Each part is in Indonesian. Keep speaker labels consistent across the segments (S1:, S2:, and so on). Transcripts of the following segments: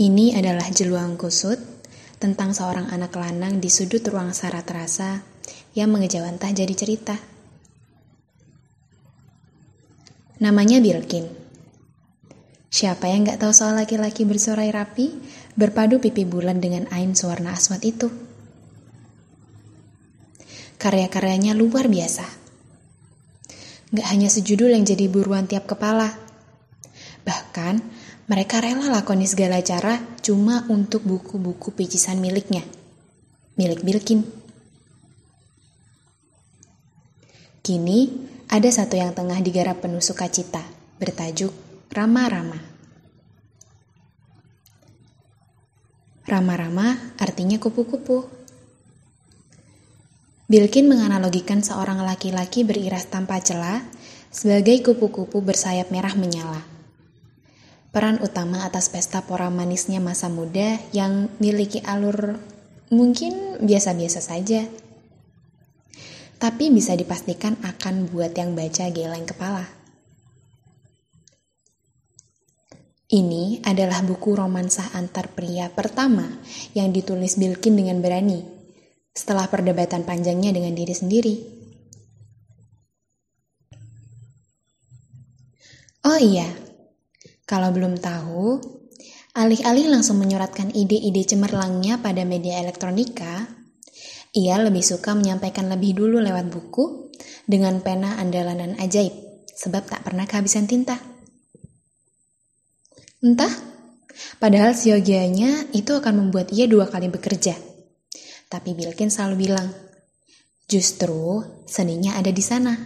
S1: Ini adalah jeluang kusut tentang seorang anak lanang di sudut ruang syarat rasa yang mengejawantah jadi cerita. Namanya Bilkin. Siapa yang gak tahu soal laki-laki bersorai rapi, berpadu pipi bulan dengan ain sewarna aswad itu? Karya-karyanya luar biasa. Gak hanya sejudul yang jadi buruan tiap kepala. Bahkan, mereka rela lakoni segala cara cuma untuk buku-buku picisan miliknya. Milik Bilkin. Kini, ada satu yang tengah digarap penuh sukacita, bertajuk Rama-Rama. Rama-Rama artinya kupu-kupu. Bilkin menganalogikan seorang laki-laki beriras tanpa celah sebagai kupu-kupu bersayap merah menyala. Peran utama atas pesta pora manisnya masa muda yang miliki alur mungkin biasa-biasa saja tapi bisa dipastikan akan buat yang baca geleng kepala. Ini adalah buku romansa antar pria pertama yang ditulis Bilkin dengan berani setelah perdebatan panjangnya dengan diri sendiri. Oh iya, kalau belum tahu, alih-alih langsung menyoratkan ide-ide cemerlangnya pada media elektronika, ia lebih suka menyampaikan lebih dulu lewat buku dengan pena andalanan ajaib, sebab tak pernah kehabisan tinta. Entah, padahal siogianya itu akan membuat ia dua kali bekerja. Tapi Bilkin selalu bilang, justru seninya ada di sana.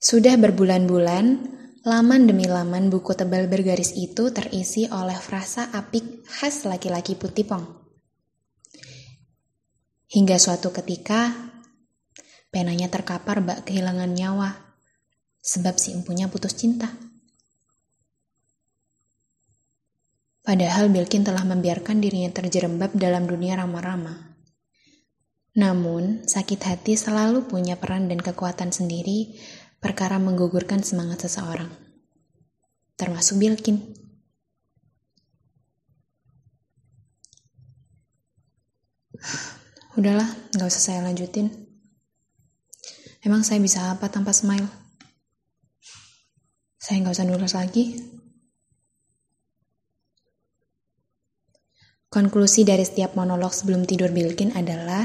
S1: Sudah berbulan-bulan, Laman demi laman buku tebal bergaris itu terisi oleh frasa apik khas laki-laki putih pong. Hingga suatu ketika, penanya terkapar bak kehilangan nyawa, sebab si empunya putus cinta. Padahal Bilkin telah membiarkan dirinya terjerembab dalam dunia rama-rama. Namun, sakit hati selalu punya peran dan kekuatan sendiri perkara menggugurkan semangat seseorang, termasuk Bilkin. Udahlah, gak usah saya lanjutin. Emang saya bisa apa tanpa smile? Saya gak usah nulis lagi. Konklusi dari setiap monolog sebelum tidur Bilkin adalah,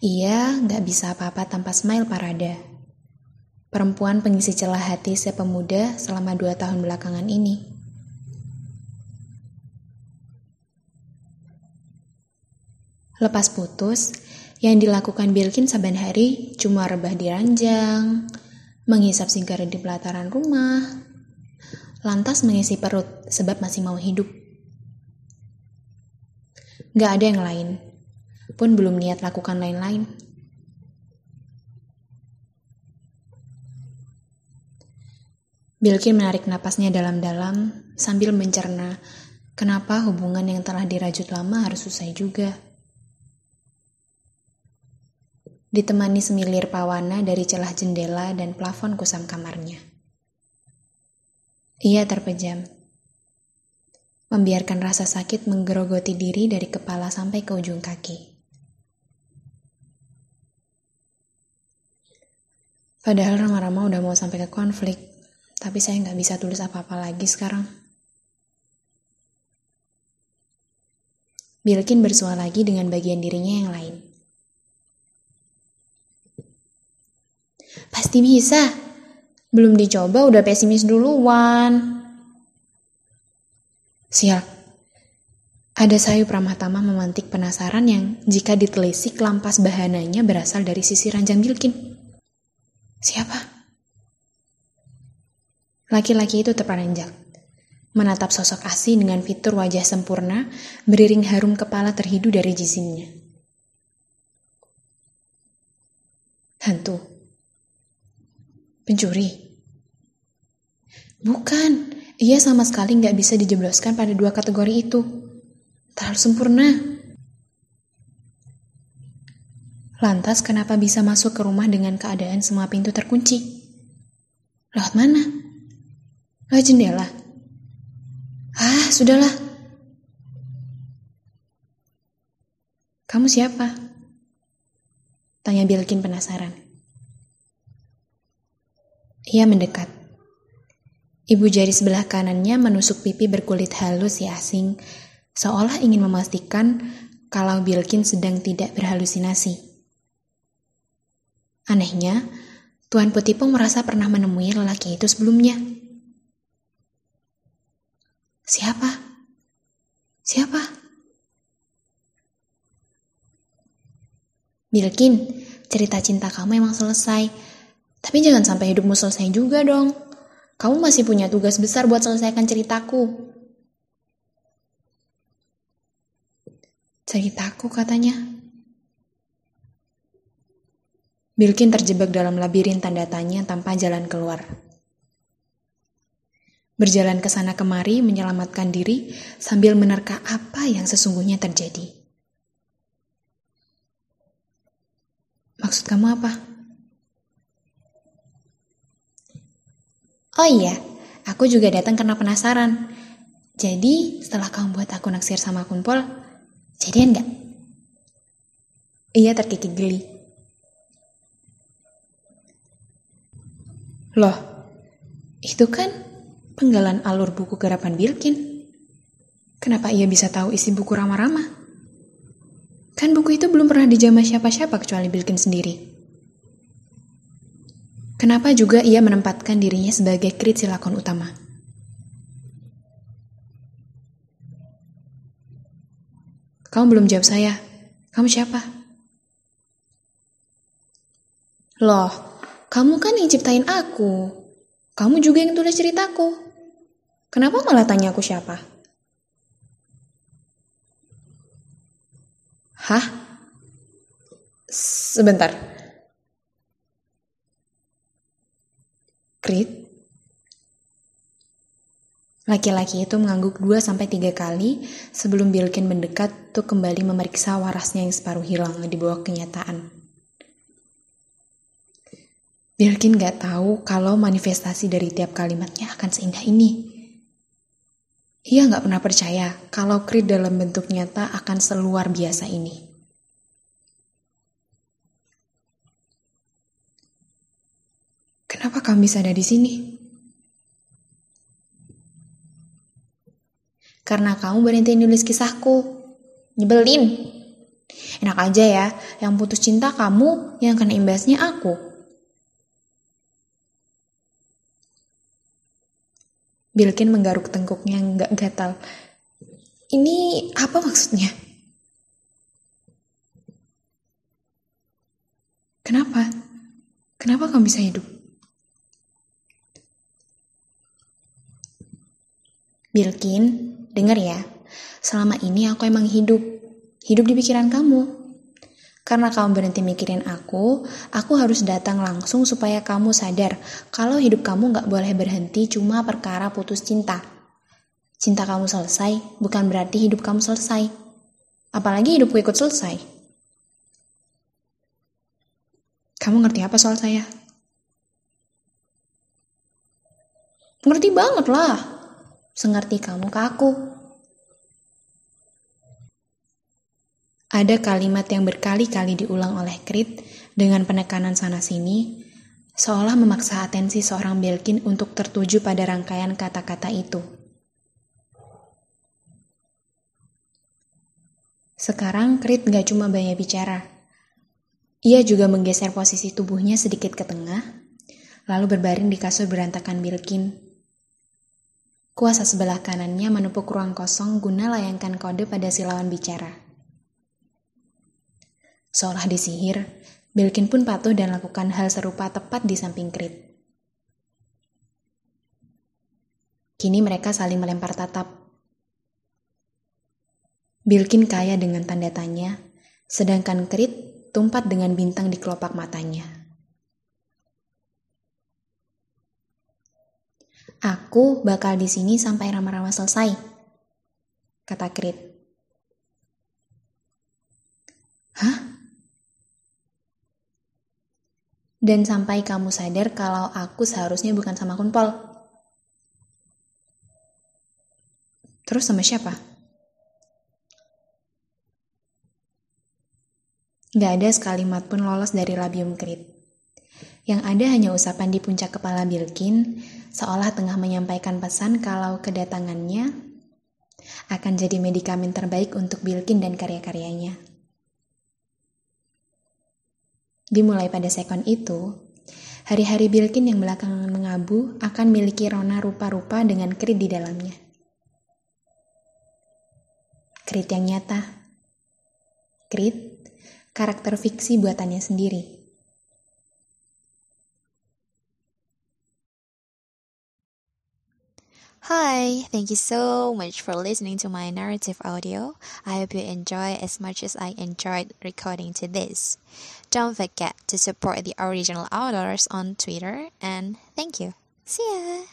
S1: ia gak bisa apa-apa tanpa smile parada perempuan pengisi celah hati si pemuda selama dua tahun belakangan ini. Lepas putus, yang dilakukan Bilkin saban hari cuma rebah di ranjang, menghisap sigaret di pelataran rumah, lantas mengisi perut sebab masih mau hidup. Gak ada yang lain, pun belum niat lakukan lain-lain. Bilkin menarik napasnya dalam-dalam sambil mencerna kenapa hubungan yang telah dirajut lama harus usai juga. Ditemani semilir pawana dari celah jendela dan plafon kusam kamarnya. Ia terpejam. Membiarkan rasa sakit menggerogoti diri dari kepala sampai ke ujung kaki. Padahal Rama-Rama udah mau sampai ke konflik. Tapi saya nggak bisa tulis apa-apa lagi sekarang. Bilkin bersua lagi dengan bagian dirinya yang lain. Pasti bisa. Belum dicoba udah pesimis duluan. Siap. Ada sayu pramatama memantik penasaran yang jika ditelisik lampas bahananya berasal dari sisi ranjang Bilkin. Siapa? Laki-laki itu terperanjak, menatap sosok asih dengan fitur wajah sempurna, beriring harum kepala terhidu dari jisimnya. Hantu. Pencuri. Bukan, ia sama sekali nggak bisa dijebloskan pada dua kategori itu. Terlalu sempurna. Lantas kenapa bisa masuk ke rumah dengan keadaan semua pintu terkunci? Lewat mana? Lewat jendela. Ah, sudahlah. Kamu siapa? Tanya Bilkin penasaran. Ia mendekat. Ibu jari sebelah kanannya menusuk pipi berkulit halus si asing, seolah ingin memastikan kalau Bilkin sedang tidak berhalusinasi. Anehnya, Tuan Putipong merasa pernah menemui lelaki itu sebelumnya. Siapa? Siapa? Bilkin, cerita cinta kamu emang selesai. Tapi jangan sampai hidupmu selesai juga dong. Kamu masih punya tugas besar buat selesaikan ceritaku. Ceritaku katanya. Bilkin terjebak dalam labirin tanda tanya tanpa jalan keluar. Berjalan ke sana kemari menyelamatkan diri sambil menerka apa yang sesungguhnya terjadi. Maksud kamu apa? Oh iya, aku juga datang karena penasaran. Jadi, setelah kamu buat aku naksir sama Kunpol, jadian nggak? Iya terkikik geli. Loh, itu kan penggalan alur buku garapan Bilkin. Kenapa ia bisa tahu isi buku Rama-Rama? Kan buku itu belum pernah dijamah siapa-siapa kecuali Bilkin sendiri. Kenapa juga ia menempatkan dirinya sebagai krit silakon utama? Kamu belum jawab saya. Kamu siapa? Loh, kamu kan yang ciptain aku. Kamu juga yang tulis ceritaku. Kenapa malah tanya aku siapa? Hah? Sebentar. Krit? Laki-laki itu mengangguk dua sampai tiga kali sebelum Bilkin mendekat untuk kembali memeriksa warasnya yang separuh hilang di bawah kenyataan. Bilkin gak tahu kalau manifestasi dari tiap kalimatnya akan seindah ini. Ia nggak pernah percaya kalau Creed dalam bentuk nyata akan seluar biasa ini. Kenapa kamu bisa ada di sini? Karena kamu berhenti nulis kisahku. Nyebelin. Enak aja ya, yang putus cinta kamu, yang kena imbasnya aku. Bilkin menggaruk tengkuknya nggak gatal. Ini apa maksudnya? Kenapa? Kenapa kamu bisa hidup? Bilkin, dengar ya. Selama ini aku emang hidup. Hidup di pikiran kamu. Karena kamu berhenti mikirin aku, aku harus datang langsung supaya kamu sadar kalau hidup kamu gak boleh berhenti cuma perkara putus cinta. Cinta kamu selesai bukan berarti hidup kamu selesai. Apalagi hidupku ikut selesai. Kamu ngerti apa soal saya? Ngerti banget lah. Sengerti kamu ke aku. Ada kalimat yang berkali-kali diulang oleh Krit dengan penekanan sana-sini, seolah memaksa atensi seorang Belkin untuk tertuju pada rangkaian kata-kata itu. Sekarang Krit gak cuma banyak bicara. Ia juga menggeser posisi tubuhnya sedikit ke tengah, lalu berbaring di kasur berantakan Bilkin. Kuasa sebelah kanannya menepuk ruang kosong guna layangkan kode pada si lawan bicara. Seolah disihir, Bilkin pun patuh dan lakukan hal serupa tepat di samping Krit. Kini mereka saling melempar tatap. Bilkin kaya dengan tanda tanya, sedangkan Krit tumpat dengan bintang di kelopak matanya. Aku bakal di sini sampai rama-rama selesai, kata Krit. Hah? Dan sampai kamu sadar kalau aku seharusnya bukan sama Kunpol. Terus sama siapa? Gak ada sekalimat pun lolos dari labium krit. Yang ada hanya usapan di puncak kepala Bilkin, seolah tengah menyampaikan pesan kalau kedatangannya akan jadi medikamen terbaik untuk Bilkin dan karya-karyanya. Dimulai pada sekon itu, hari-hari Bilkin yang belakangan mengabu akan miliki rona rupa-rupa dengan krit di dalamnya. Krit yang nyata. Krit, karakter fiksi buatannya sendiri.
S2: Hi, thank you so much for listening to my narrative audio. I hope you enjoy as much as I enjoyed recording to this. Don't forget to support the original authors on Twitter and thank you. See ya!